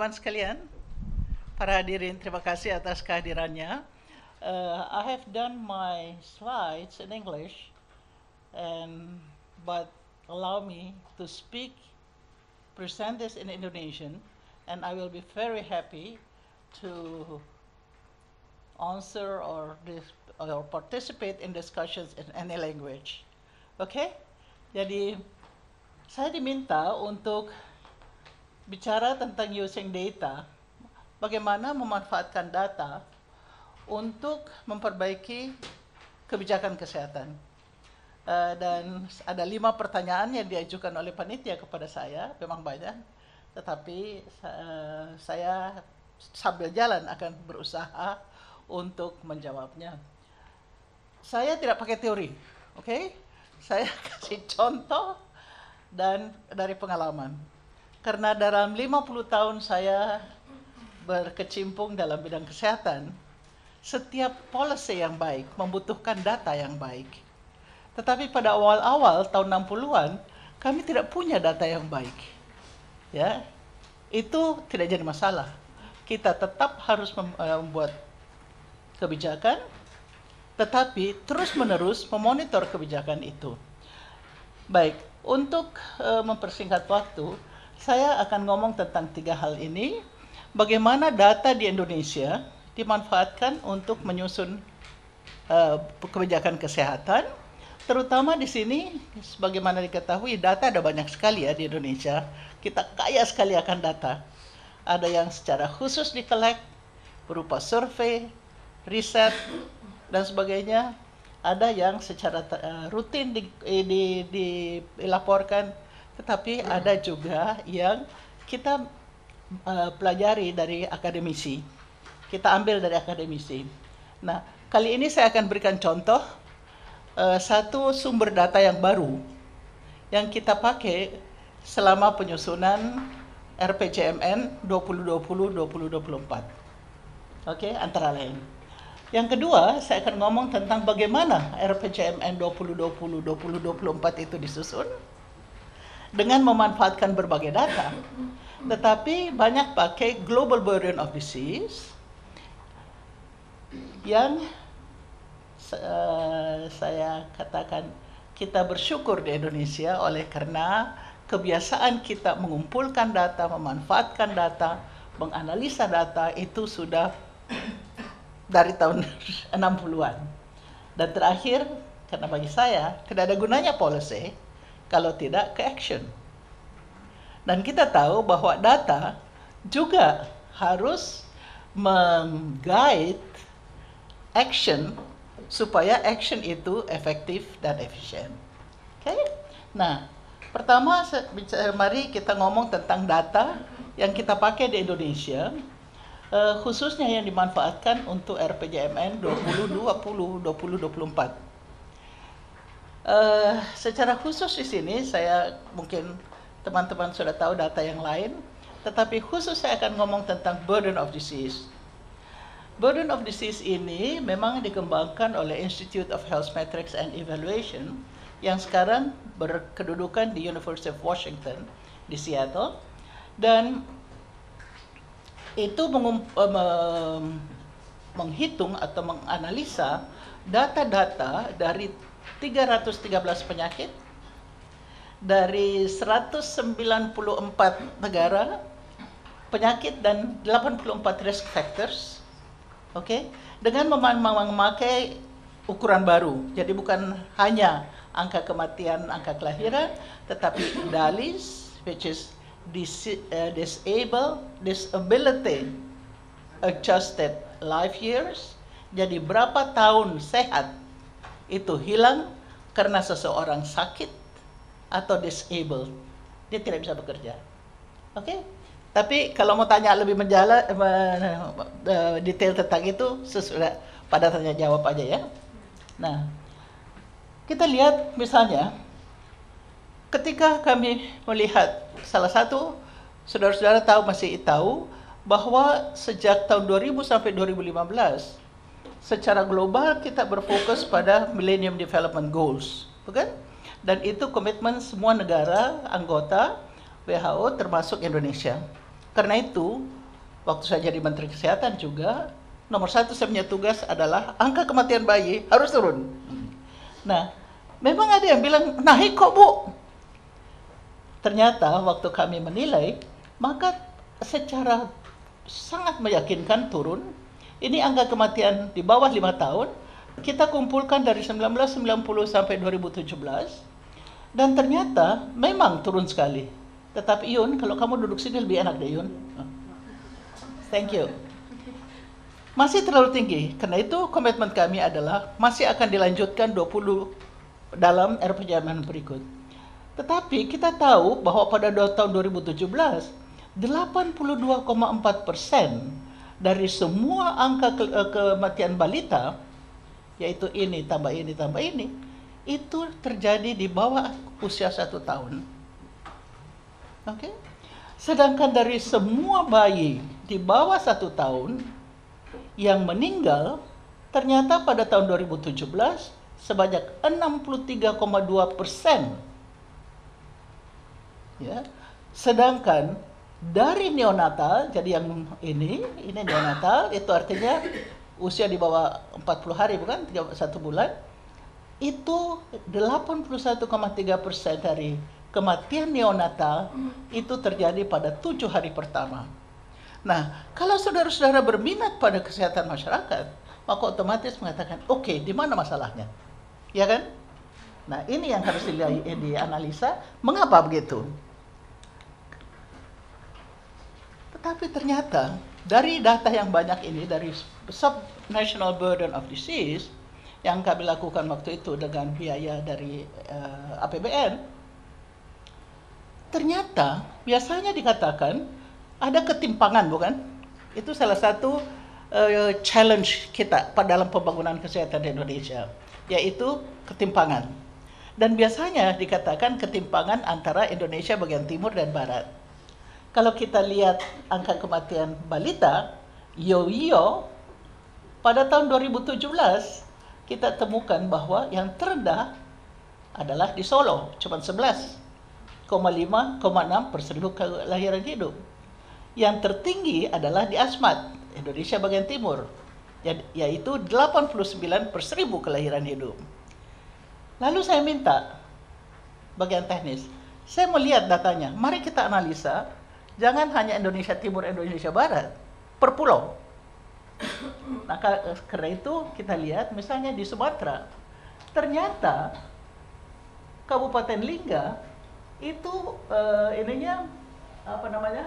teman-teman sekalian, para hadirin, terima kasih atas kehadirannya. Uh, I have done my slides in English, and but allow me to speak, present this in Indonesian, and I will be very happy to answer or dis- or participate in discussions in any language. Oke? Okay? Jadi saya diminta untuk bicara tentang using data, bagaimana memanfaatkan data untuk memperbaiki kebijakan kesehatan. Uh, dan ada lima pertanyaan yang diajukan oleh panitia kepada saya, memang banyak, tetapi uh, saya sambil jalan akan berusaha untuk menjawabnya. Saya tidak pakai teori, oke? Okay? Saya kasih contoh dan dari pengalaman. Karena dalam 50 tahun saya berkecimpung dalam bidang kesehatan, setiap policy yang baik membutuhkan data yang baik. Tetapi pada awal-awal tahun 60-an, kami tidak punya data yang baik. Ya, itu tidak jadi masalah. Kita tetap harus eh, membuat kebijakan, tetapi terus-menerus memonitor kebijakan itu. Baik, untuk uh, mempersingkat waktu, saya akan ngomong tentang tiga hal ini. Bagaimana data di Indonesia dimanfaatkan untuk menyusun uh, kebijakan kesehatan, terutama di sini, sebagaimana diketahui, data ada banyak sekali ya di Indonesia. Kita kaya sekali akan data. Ada yang secara khusus dikolek berupa survei, riset, dan sebagainya. Ada yang secara uh, rutin di, di, di, dilaporkan tetapi ada juga yang kita uh, pelajari dari akademisi. Kita ambil dari akademisi. Nah, kali ini saya akan berikan contoh uh, satu sumber data yang baru yang kita pakai selama penyusunan RPJMN 2020-2024. Oke, okay, antara lain. Yang kedua, saya akan ngomong tentang bagaimana RPJMN 2020-2024 itu disusun dengan memanfaatkan berbagai data, tetapi banyak pakai global burden of disease yang uh, saya katakan kita bersyukur di Indonesia oleh karena kebiasaan kita mengumpulkan data, memanfaatkan data, menganalisa data itu sudah dari tahun 60-an. Dan terakhir, karena bagi saya tidak ada gunanya policy, kalau tidak ke action. Dan kita tahu bahwa data juga harus mengguide action supaya action itu efektif dan efisien. Oke? Okay? Nah, pertama mari kita ngomong tentang data yang kita pakai di Indonesia, uh, khususnya yang dimanfaatkan untuk RPJMN 2020 2024. Uh, secara khusus di sini saya mungkin teman-teman sudah tahu data yang lain, tetapi khusus saya akan ngomong tentang burden of disease. Burden of disease ini memang dikembangkan oleh Institute of Health Metrics and Evaluation yang sekarang berkedudukan di University of Washington di Seattle dan itu uh, menghitung atau menganalisa data-data dari 313 penyakit dari 194 negara penyakit dan 84 risk factors. Oke, okay? dengan memakai ukuran baru. Jadi bukan hanya angka kematian, angka kelahiran, tetapi DALIS which is dis uh, disable disability adjusted life years. Jadi berapa tahun sehat itu hilang karena seseorang sakit atau disabled. Dia tidak bisa bekerja. Oke? Okay? Tapi kalau mau tanya lebih menjala, uh, detail tentang itu sesudah pada tanya jawab aja ya. Nah, kita lihat misalnya ketika kami melihat salah satu saudara-saudara tahu masih tahu bahwa sejak tahun 2000 sampai 2015 secara global kita berfokus pada Millennium Development Goals, bukan? Dan itu komitmen semua negara anggota WHO termasuk Indonesia. Karena itu, waktu saya jadi Menteri Kesehatan juga, nomor satu saya punya tugas adalah angka kematian bayi harus turun. Nah, memang ada yang bilang naik kok bu. Ternyata waktu kami menilai, maka secara sangat meyakinkan turun. Ini angka kematian di bawah lima tahun. Kita kumpulkan dari 1990 sampai 2017. Dan ternyata memang turun sekali. Tetapi Yun, kalau kamu duduk sini lebih enak deh Yun. Thank you. Masih terlalu tinggi. Karena itu komitmen kami adalah masih akan dilanjutkan 20 dalam RPJMN berikut. Tetapi kita tahu bahwa pada tahun 2017, 82,4 persen dari semua angka ke eh, kematian balita, yaitu ini tambah ini tambah ini, itu terjadi di bawah usia satu tahun. Oke? Okay? Sedangkan dari semua bayi di bawah satu tahun yang meninggal, ternyata pada tahun 2017 sebanyak 63,2 persen. Ya, sedangkan dari neonatal, jadi yang ini, ini neonatal, itu artinya usia di bawah 40 hari bukan, satu bulan, itu 81,3 persen dari kematian neonatal itu terjadi pada tujuh hari pertama. Nah, kalau saudara-saudara berminat pada kesehatan masyarakat, maka otomatis mengatakan, oke, okay, di mana masalahnya? Ya kan? Nah, ini yang harus dianalisa. Mengapa begitu? Tetapi ternyata dari data yang banyak ini dari Subnational Burden of Disease yang kami lakukan waktu itu dengan biaya dari uh, eh, APBN, ternyata biasanya dikatakan ada ketimpangan, bukan? Itu salah satu uh, challenge kita dalam pembangunan kesehatan di Indonesia, yaitu ketimpangan. Dan biasanya dikatakan ketimpangan antara Indonesia bagian timur dan barat. Kalau kita lihat angka kematian balita, yo-yo, pada tahun 2017 kita temukan bahwa yang terendah adalah di Solo, cuma 11,5,6 per seribu kelahiran hidup. Yang tertinggi adalah di Asmat, Indonesia bagian timur, yaitu 89 per seribu kelahiran hidup. Lalu saya minta bagian teknis, saya melihat datanya, mari kita analisa Jangan hanya Indonesia Timur, Indonesia Barat, per pulau. Nah, karena itu kita lihat misalnya di Sumatera, ternyata Kabupaten Lingga itu uh, ininya apa namanya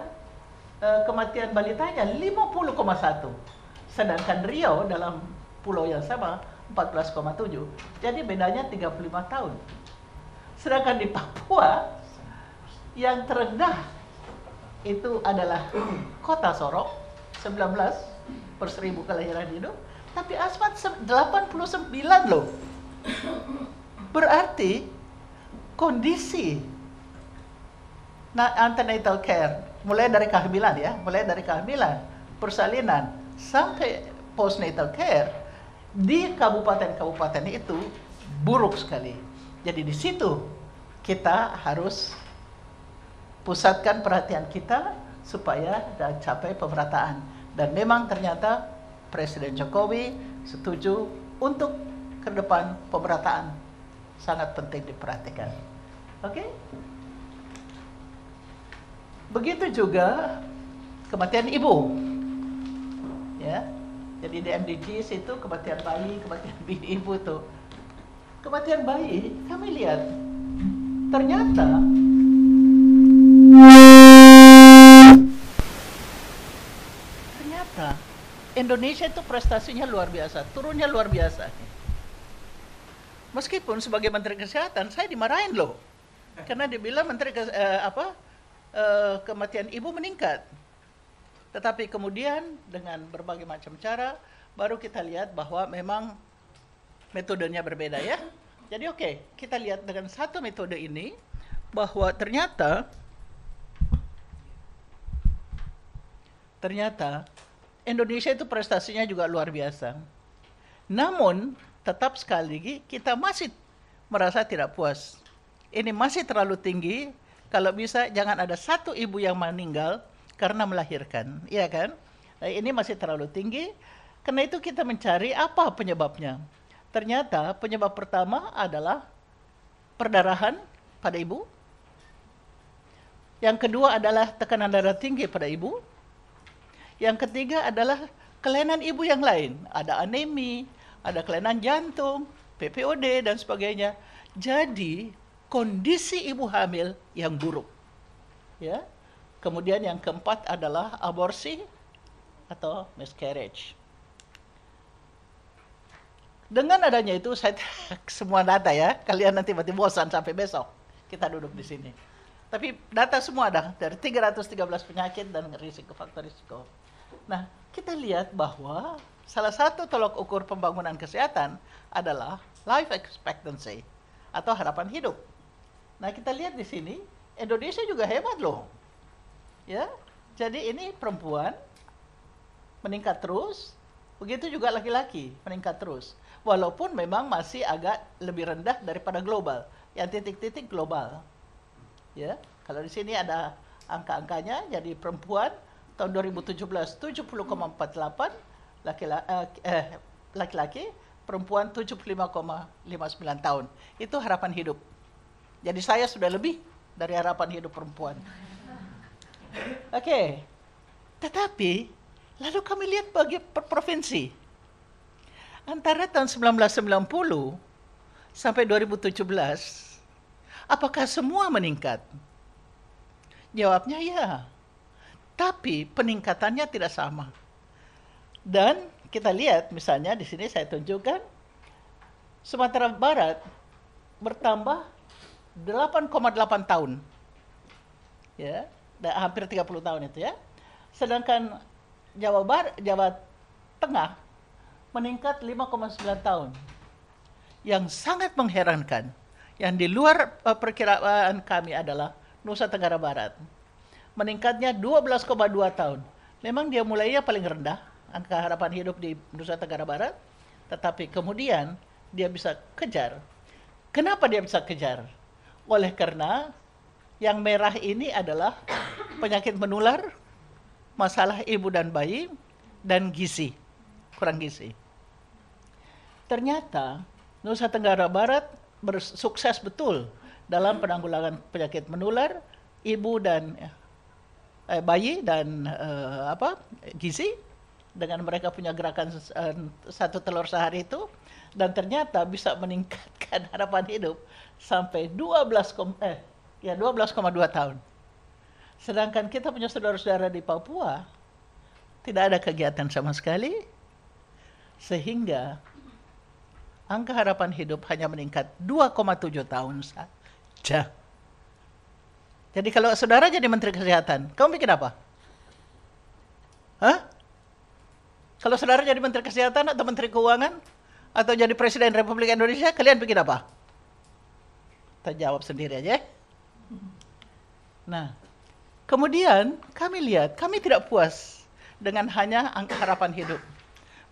uh, kematian balitanya 50,1 sedangkan Riau dalam pulau yang sama 14,7 jadi bedanya 35 tahun. Sedangkan di Papua yang terendah itu adalah kota Sorong 19 per seribu kelahiran hidup. Tapi Asmat 89 loh. Berarti kondisi antenatal care mulai dari kehamilan ya mulai dari kehamilan persalinan sampai postnatal care di kabupaten-kabupaten itu buruk sekali. Jadi di situ kita harus pusatkan perhatian kita supaya capai pemerataan. Dan memang ternyata Presiden Jokowi setuju untuk ke depan pemerataan sangat penting diperhatikan. Oke? Okay? Begitu juga kematian ibu. Ya. Jadi di MDGs itu kematian bayi, kematian ibu tuh. Kematian bayi, kami lihat ternyata Ternyata Indonesia itu prestasinya luar biasa, turunnya luar biasa. Meskipun sebagai Menteri Kesehatan saya dimarahin loh, karena dibilang Menteri eh, apa eh, kematian ibu meningkat. Tetapi kemudian dengan berbagai macam cara baru kita lihat bahwa memang metodenya berbeda ya. Jadi oke, okay, kita lihat dengan satu metode ini bahwa ternyata ternyata Indonesia itu prestasinya juga luar biasa. Namun, tetap sekali lagi kita masih merasa tidak puas. Ini masih terlalu tinggi, kalau bisa jangan ada satu ibu yang meninggal karena melahirkan, iya kan? Nah, ini masih terlalu tinggi. Karena itu kita mencari apa penyebabnya. Ternyata penyebab pertama adalah perdarahan pada ibu. Yang kedua adalah tekanan darah tinggi pada ibu. Yang ketiga adalah kelainan ibu yang lain. Ada anemi, ada kelainan jantung, PPOD dan sebagainya. Jadi kondisi ibu hamil yang buruk. Ya. Kemudian yang keempat adalah aborsi atau miscarriage. Dengan adanya itu saya semua data ya, kalian nanti mati bosan sampai besok kita duduk di sini. Tapi data semua ada dari 313 penyakit dan risiko faktor risiko. Nah, kita lihat bahwa salah satu tolok ukur pembangunan kesehatan adalah life expectancy atau harapan hidup. Nah, kita lihat di sini Indonesia juga hebat loh. Ya. Jadi ini perempuan meningkat terus, begitu juga laki-laki meningkat terus. Walaupun memang masih agak lebih rendah daripada global. Yang titik-titik global. Ya. Kalau di sini ada angka-angkanya jadi perempuan tahun 2017 70,48 laki-laki eh, laki-laki perempuan 75,59 tahun. Itu harapan hidup. Jadi saya sudah lebih dari harapan hidup perempuan. Oke. Okay. Tetapi lalu kami lihat bagi per provinsi. Antara tahun 1990 sampai 2017 apakah semua meningkat? Jawabnya ya. Tapi peningkatannya tidak sama. Dan kita lihat misalnya di sini saya tunjukkan Sumatera Barat bertambah 8,8 tahun. Ya, hampir 30 tahun itu ya. Sedangkan Jawa Barat, Jawa Tengah meningkat 5,9 tahun. Yang sangat mengherankan, yang di luar uh, perkiraan kami adalah Nusa Tenggara Barat. Meningkatnya 12,2 tahun. Memang dia mulainya paling rendah, angka harapan hidup di Nusa Tenggara Barat, tetapi kemudian dia bisa kejar. Kenapa dia bisa kejar? Oleh karena yang merah ini adalah penyakit menular, masalah ibu dan bayi, dan gizi, kurang gizi. Ternyata Nusa Tenggara Barat bersukses betul dalam penanggulangan penyakit menular, ibu dan eh, bayi dan eh, apa gizi dengan mereka punya gerakan uh, satu telur sehari itu dan ternyata bisa meningkatkan harapan hidup sampai 12 eh ya 12,2 tahun. Sedangkan kita punya saudara-saudara di Papua tidak ada kegiatan sama sekali sehingga angka harapan hidup hanya meningkat 2,7 tahun saja. Jadi kalau saudara jadi menteri kesehatan, kamu bikin apa? Hah? Kalau saudara jadi Menteri Kesehatan atau Menteri Keuangan atau jadi Presiden Republik Indonesia, kalian bikin apa? Kita jawab sendiri aja. Nah, kemudian kami lihat, kami tidak puas dengan hanya harapan hidup.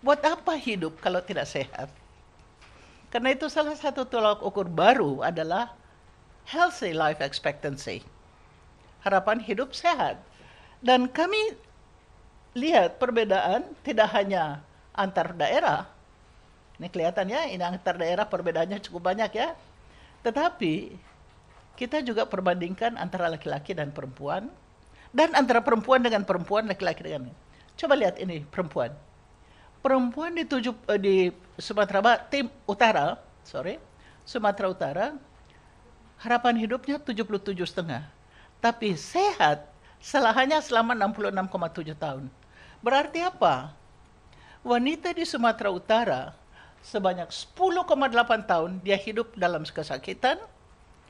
Buat apa hidup kalau tidak sehat? Karena itu salah satu tolak ukur baru adalah healthy life expectancy. Harapan hidup sehat. Dan kami lihat perbedaan tidak hanya antar daerah. Ini kelihatannya ini antar daerah perbedaannya cukup banyak ya. Tetapi kita juga perbandingkan antara laki-laki dan perempuan dan antara perempuan dengan perempuan, laki-laki dengan Coba lihat ini perempuan. Perempuan di tujuh eh, di Sumatera Barat, tim utara, sorry, Sumatera Utara, harapan hidupnya 77 setengah. Tapi sehat selahanya selama 66,7 tahun. Berarti apa? Wanita di Sumatera Utara sebanyak 10,8 tahun dia hidup dalam kesakitan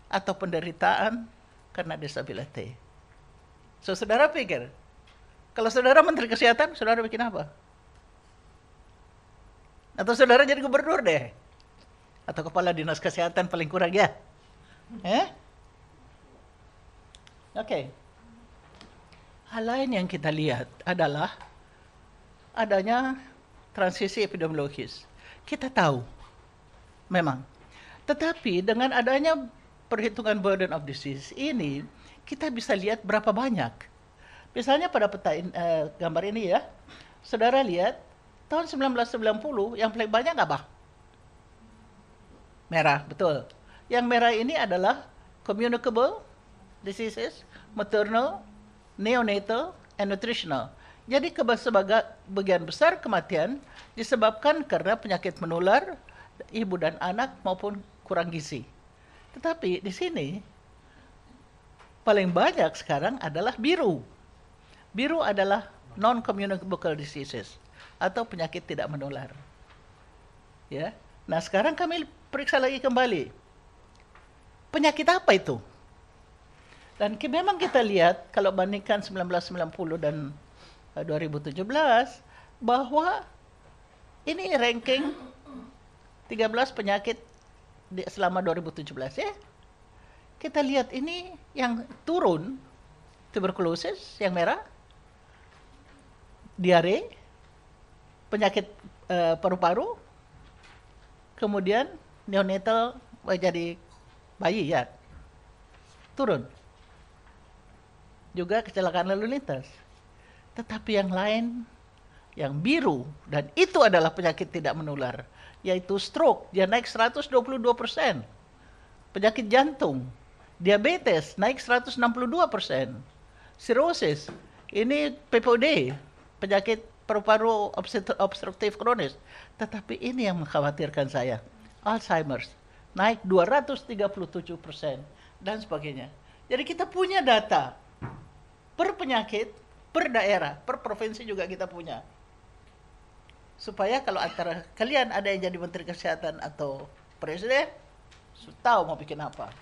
atau penderitaan karena disabilitas. So, saudara pikir, kalau saudara menteri kesehatan, saudara bikin apa? Atau saudara jadi gubernur deh? Atau kepala dinas kesehatan paling kurang ya? Eh? Oke. Okay. Hal lain yang kita lihat adalah adanya transisi epidemiologis. Kita tahu, memang. Tetapi dengan adanya perhitungan burden of disease ini, kita bisa lihat berapa banyak. Misalnya pada peta in, uh, gambar ini ya, saudara lihat tahun 1990 yang paling banyak apa? Merah, betul. Yang merah ini adalah communicable diseases, maternal, neonatal, and nutritional. Jadi sebagian besar kematian disebabkan karena penyakit menular ibu dan anak maupun kurang gizi. Tetapi di sini paling banyak sekarang adalah biru. Biru adalah non-communicable diseases atau penyakit tidak menular. Ya. Nah, sekarang kami periksa lagi kembali. Penyakit apa itu? Dan memang kita lihat kalau bandingkan 1990 dan 2017 eh, bahwa ini ranking 13 penyakit di, selama 2017 ya. Kita lihat ini yang turun tuberkulosis yang merah, diare, penyakit uh, paru-paru, kemudian neonatal jadi bayi ya turun juga kecelakaan lalu lintas. Tetapi yang lain yang biru dan itu adalah penyakit tidak menular yaitu stroke. Dia naik 122 persen. Penyakit jantung diabetes naik 162 persen. Cirrhosis ini PPOD penyakit paru-paru obstruktif kronis. Tetapi ini yang mengkhawatirkan saya Alzheimer's naik 237 persen dan sebagainya. Jadi kita punya data per penyakit, per daerah, per provinsi juga kita punya. Supaya kalau antara kalian ada yang jadi menteri kesehatan atau presiden, tahu mau bikin apa.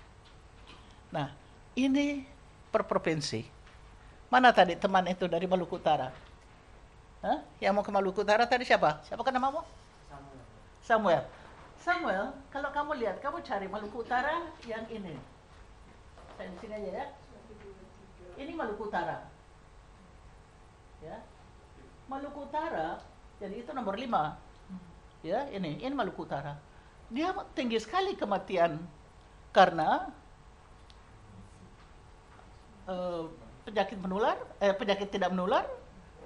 Nah, ini per provinsi. Mana tadi teman itu dari Maluku Utara? Hah? Yang mau ke Maluku Utara tadi siapa? Siapa kan namamu? Samuel. Samuel. Samuel, kalau kamu lihat, kamu cari Maluku Utara yang ini. Saya di sini aja ya. Ini Maluku Utara. Ya. Maluku Utara, jadi itu nomor lima. Ya, ini, ini Maluku Utara. Dia tinggi sekali kematian karena uh, penyakit menular, eh, penyakit tidak menular,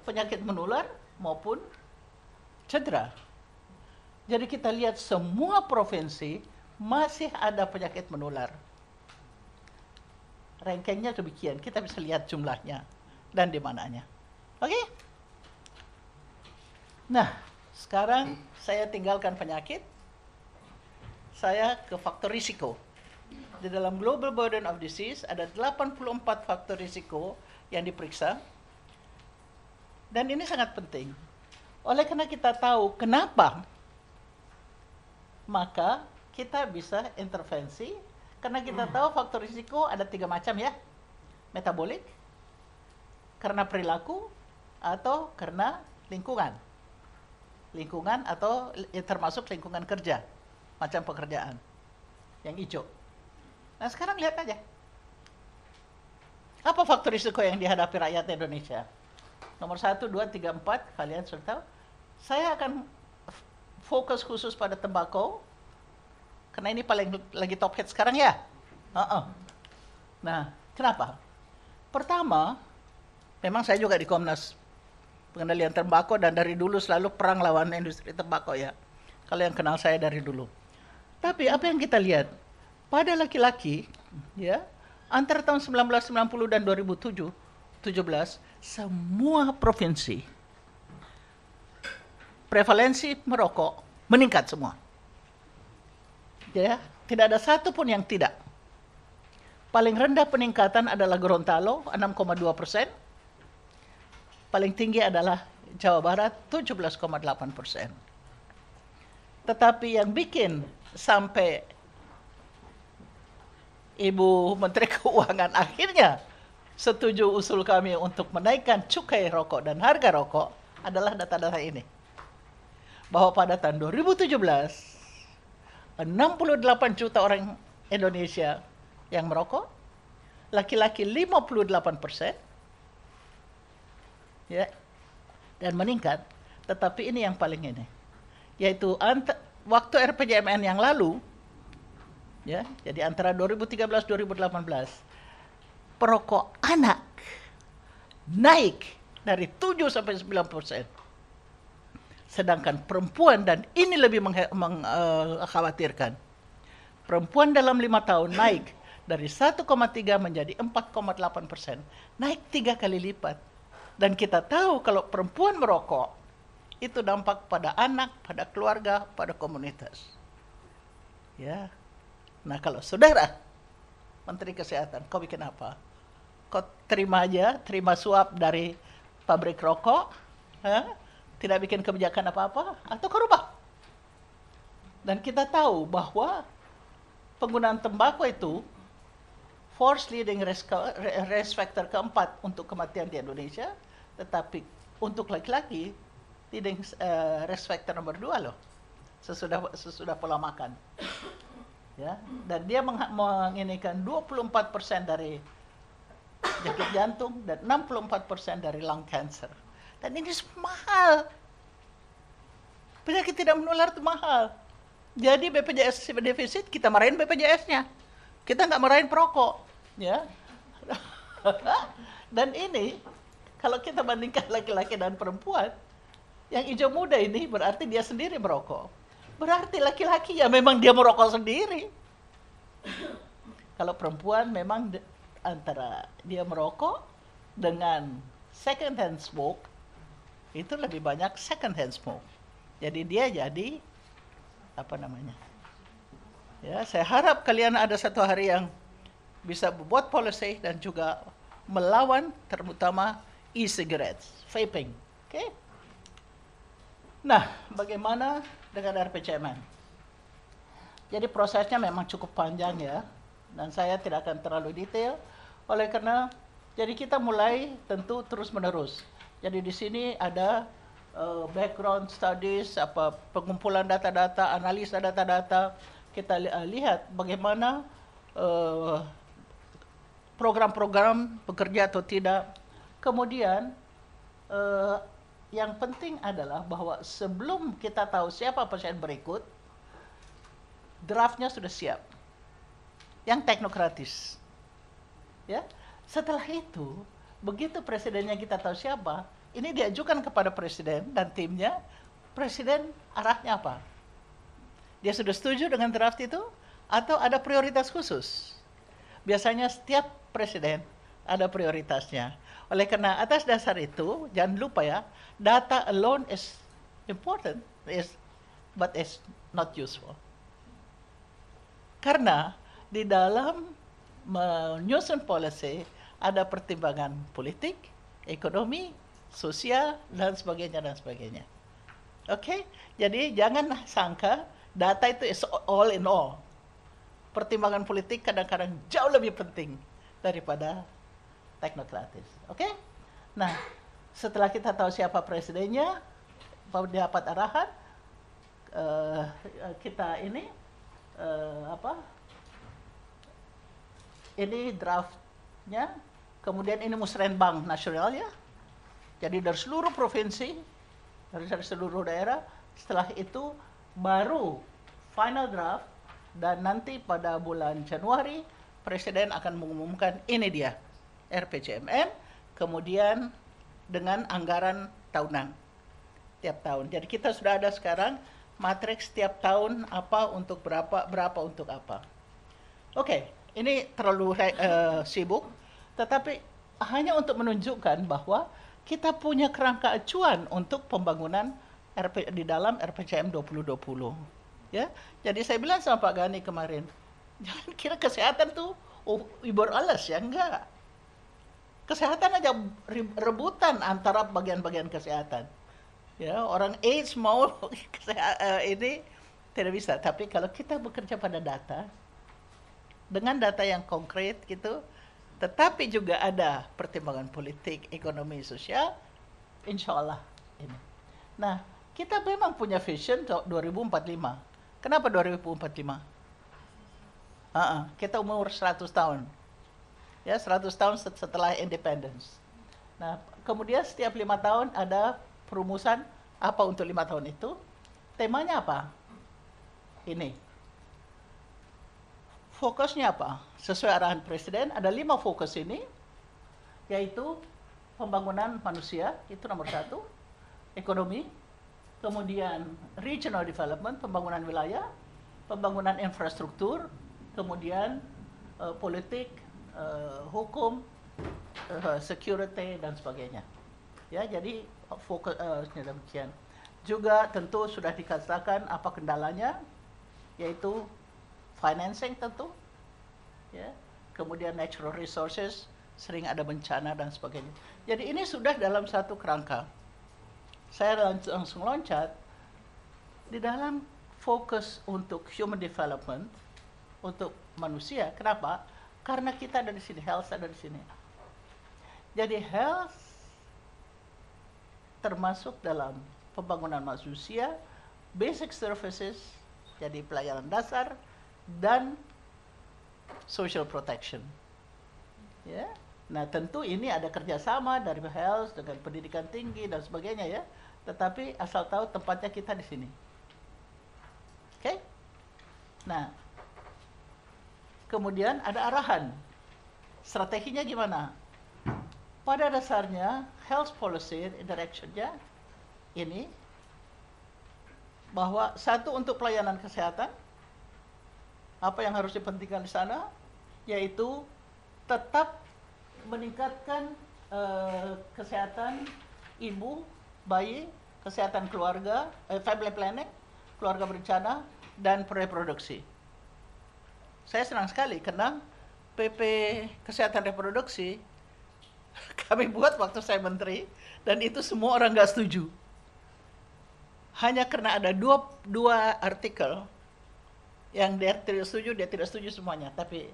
penyakit menular maupun cedera. Jadi kita lihat semua provinsi masih ada penyakit menular. Rankingnya demikian, kita bisa lihat jumlahnya dan di mananya. Oke? Okay? Nah, sekarang saya tinggalkan penyakit, saya ke faktor risiko. Di dalam Global Burden of Disease ada 84 faktor risiko yang diperiksa. Dan ini sangat penting. Oleh karena kita tahu kenapa maka kita bisa intervensi karena kita hmm. tahu faktor risiko ada tiga macam ya. Metabolik karena perilaku atau karena lingkungan. Lingkungan atau termasuk lingkungan kerja macam pekerjaan yang hijau. Nah sekarang lihat aja. Apa faktor risiko yang dihadapi rakyat Indonesia? Nomor satu dua tiga empat kalian sudah tahu. Saya akan fokus khusus pada tembakau karena ini paling lagi top hit sekarang ya. Uh -uh. Nah, kenapa? Pertama, memang saya juga di Komnas pengendalian tembakau dan dari dulu selalu perang lawan industri tembakau ya. Kalau yang kenal saya dari dulu. Tapi apa yang kita lihat pada laki-laki ya antara tahun 1990 dan 2007 17 semua provinsi prevalensi merokok meningkat semua. Ya, tidak ada satu pun yang tidak. Paling rendah peningkatan adalah Gorontalo 6,2 persen. Paling tinggi adalah Jawa Barat 17,8 persen. Tetapi yang bikin sampai Ibu Menteri Keuangan akhirnya setuju usul kami untuk menaikkan cukai rokok dan harga rokok adalah data-data ini bahwa pada tahun 2017 68 juta orang Indonesia yang merokok, laki-laki 58 persen, ya, dan meningkat. Tetapi ini yang paling ini, yaitu waktu RPJMN yang lalu, ya, jadi antara 2013 2018, perokok anak naik dari 7 sampai 9 persen. Sedangkan perempuan dan ini lebih mengkhawatirkan. Uh, perempuan dalam lima tahun naik dari 1,3 menjadi 4,8 persen. Naik tiga kali lipat. Dan kita tahu kalau perempuan merokok, itu dampak pada anak, pada keluarga, pada komunitas. Ya. Nah kalau saudara, Menteri Kesehatan, kau bikin apa? Kau terima aja, terima suap dari pabrik rokok, ha? Tidak bikin kebijakan apa-apa, atau rubah? Dan kita tahu bahwa penggunaan tembakau itu force leading risk, risk factor keempat untuk kematian di Indonesia, tetapi untuk laki-laki leading uh, risk factor nomor dua loh, sesudah sesudah pola makan. Ya, dan dia menginikan 24% dari sakit jantung dan 64% dari lung cancer. Dan ini mahal. Penyakit tidak menular itu mahal. Jadi BPJS defisit kita marahin BPJS-nya. Kita nggak marahin perokok, ya. dan ini kalau kita bandingkan laki-laki dan perempuan, yang hijau muda ini berarti dia sendiri merokok. Berarti laki-laki ya memang dia merokok sendiri. Kalau perempuan memang antara dia merokok dengan second hand smoke itu lebih banyak second hand smoke. Jadi dia jadi apa namanya? Ya, saya harap kalian ada satu hari yang bisa membuat policy dan juga melawan terutama e-cigarettes, vaping. Oke? Okay? Nah, bagaimana dengan RPCMN? Jadi prosesnya memang cukup panjang ya, dan saya tidak akan terlalu detail. Oleh karena, jadi kita mulai tentu terus menerus. Jadi di sini ada uh, background studies, apa pengumpulan data-data, analisa data-data, kita li uh, lihat bagaimana uh, program-program bekerja atau tidak. Kemudian uh, yang penting adalah bahwa sebelum kita tahu siapa pasien berikut, draftnya sudah siap. Yang teknokratis. Ya. Setelah itu, begitu presidennya kita tahu siapa, ini diajukan kepada presiden dan timnya, presiden arahnya apa? Dia sudah setuju dengan draft itu atau ada prioritas khusus? Biasanya setiap presiden ada prioritasnya. Oleh karena atas dasar itu, jangan lupa ya, data alone is important, is but is not useful. Karena di dalam menyusun policy ada pertimbangan politik, ekonomi, sosial dan sebagainya dan sebagainya. Oke, okay? jadi jangan sangka data itu is all in all. Pertimbangan politik kadang-kadang jauh lebih penting daripada teknokratis. Oke? Okay? Nah, setelah kita tahu siapa presidennya, dapat arahan, uh, kita ini uh, apa? Ini draftnya, kemudian ini musrenbang nasional ya, jadi dari seluruh provinsi, dari, seluruh daerah, setelah itu baru final draft dan nanti pada bulan Januari Presiden akan mengumumkan ini dia RPJMN, kemudian dengan anggaran tahunan tiap tahun. Jadi kita sudah ada sekarang matriks tiap tahun apa untuk berapa, berapa untuk apa. Oke, okay, ini terlalu uh, sibuk, tetapi hanya untuk menunjukkan bahwa kita punya kerangka acuan untuk pembangunan RP, di dalam RPJM 2020. Ya, jadi saya bilang sama Pak Gani kemarin, jangan kira kesehatan tuh oh, ibor alas ya enggak. Kesehatan aja rebutan antara bagian-bagian kesehatan. Ya, orang AIDS mau eh, ini tidak bisa. Tapi kalau kita bekerja pada data, dengan data yang konkret gitu, tetapi juga ada pertimbangan politik, ekonomi, sosial, insya Allah ini. Nah, kita memang punya vision 2045. Kenapa 2045? Uh -uh, kita umur 100 tahun. Ya, 100 tahun setelah independence. Nah, kemudian setiap lima tahun ada perumusan apa untuk lima tahun itu. Temanya apa? Ini, Fokusnya apa? Sesuai arahan Presiden, ada lima fokus ini, yaitu pembangunan manusia itu nomor satu, ekonomi, kemudian regional development, pembangunan wilayah, pembangunan infrastruktur, kemudian uh, politik, uh, hukum, uh, security dan sebagainya. Ya, jadi fokus uh, demikian. Juga tentu sudah dikatakan apa kendalanya, yaitu financing tentu, ya, kemudian natural resources, sering ada bencana dan sebagainya. Jadi ini sudah dalam satu kerangka. Saya langsung loncat di dalam fokus untuk human development untuk manusia. Kenapa? Karena kita ada di sini, health ada di sini. Jadi health termasuk dalam pembangunan manusia, basic services, jadi pelayanan dasar, dan social protection. Ya, nah tentu ini ada kerjasama dari health dengan pendidikan tinggi dan sebagainya ya. Tetapi asal tahu tempatnya kita di sini. Oke? Okay? Nah, kemudian ada arahan. Strateginya gimana? Pada dasarnya, health policy directionnya ini bahwa satu untuk pelayanan kesehatan, apa yang harus dipentingkan di sana, yaitu tetap meningkatkan uh, kesehatan ibu, bayi, kesehatan keluarga, eh, family planning, keluarga berencana, dan reproduksi. Saya senang sekali karena PP Kesehatan Reproduksi kami buat waktu saya menteri dan itu semua orang nggak setuju. Hanya karena ada dua, dua artikel yang dia tidak setuju, dia tidak setuju semuanya. Tapi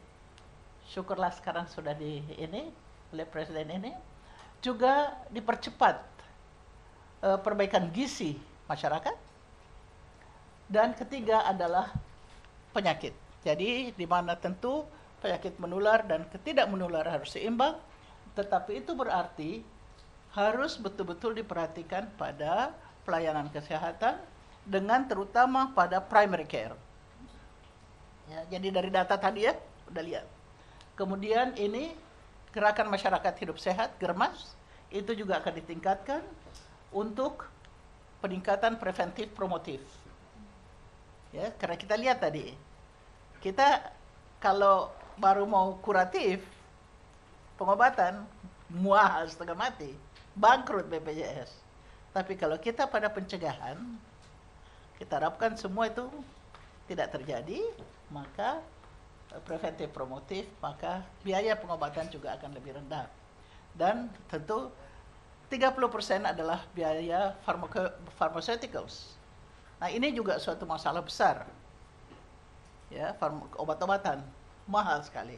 syukurlah sekarang sudah di ini oleh presiden ini juga dipercepat uh, perbaikan gizi masyarakat. Dan ketiga adalah penyakit. Jadi di mana tentu penyakit menular dan ketidak menular harus seimbang, tetapi itu berarti harus betul-betul diperhatikan pada pelayanan kesehatan dengan terutama pada primary care. Ya, jadi dari data tadi ya, udah lihat. Kemudian ini gerakan masyarakat hidup sehat, Germas, itu juga akan ditingkatkan untuk peningkatan preventif promotif. Ya, karena kita lihat tadi kita kalau baru mau kuratif pengobatan muah setengah mati bangkrut BPJS tapi kalau kita pada pencegahan kita harapkan semua itu tidak terjadi maka eh, preventif promotif maka biaya pengobatan juga akan lebih rendah. Dan tentu 30% adalah biaya pharmaceuticals. Nah, ini juga suatu masalah besar. Ya obat-obatan mahal sekali.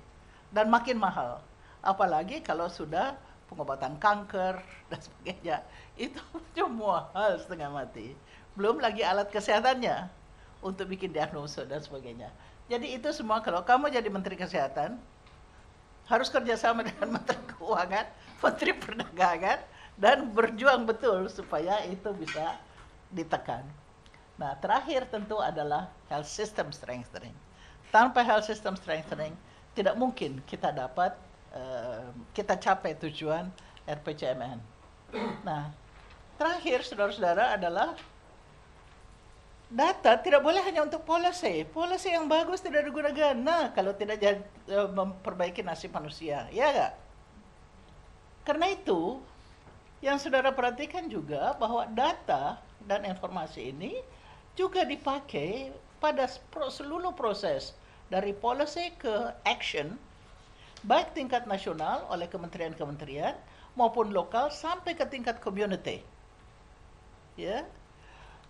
Dan makin mahal. Apalagi kalau sudah pengobatan kanker dan sebagainya. Itu cuma mahal setengah mati. Belum lagi alat kesehatannya untuk bikin diagnosa dan sebagainya jadi itu semua kalau kamu jadi menteri kesehatan harus kerjasama dengan menteri keuangan menteri perdagangan dan berjuang betul supaya itu bisa ditekan Nah, terakhir tentu adalah health system strengthening. Tanpa health system strengthening, tidak mungkin kita dapat uh, kita capai tujuan RPJMN. Nah, terakhir saudara-saudara adalah data tidak boleh hanya untuk policy. Policy yang bagus tidak digunakan. Kalau tidak jadi, uh, memperbaiki nasib manusia, ya enggak? Karena itu, yang saudara perhatikan juga bahwa data dan informasi ini juga dipakai pada seluruh proses dari policy ke action baik tingkat nasional oleh kementerian-kementerian maupun lokal sampai ke tingkat community. Ya.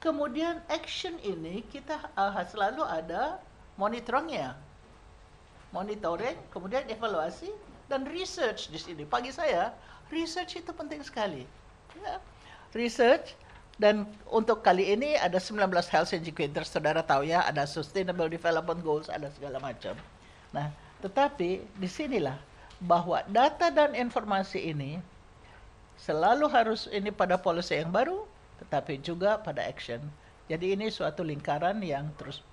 Kemudian action ini kita uh, selalu ada monitoringnya. Monitoring, kemudian evaluasi dan research di sini. Pagi saya, research itu penting sekali. Ya. Research dan untuk kali ini ada 19 health indicators, saudara tahu ya, ada sustainable development goals, ada segala macam. Nah, tetapi di sinilah bahwa data dan informasi ini selalu harus ini pada policy yang baru, tetapi juga pada action. Jadi ini suatu lingkaran yang terus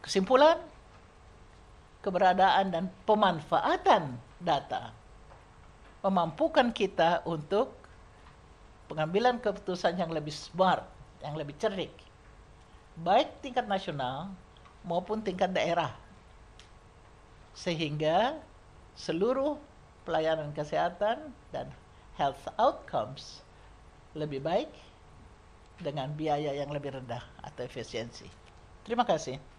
kesimpulan, keberadaan dan pemanfaatan data memampukan kita untuk pengambilan keputusan yang lebih smart, yang lebih cerdik, baik tingkat nasional maupun tingkat daerah, sehingga seluruh pelayanan kesehatan dan health outcomes lebih baik dengan biaya yang lebih rendah atau efisiensi. Terima kasih.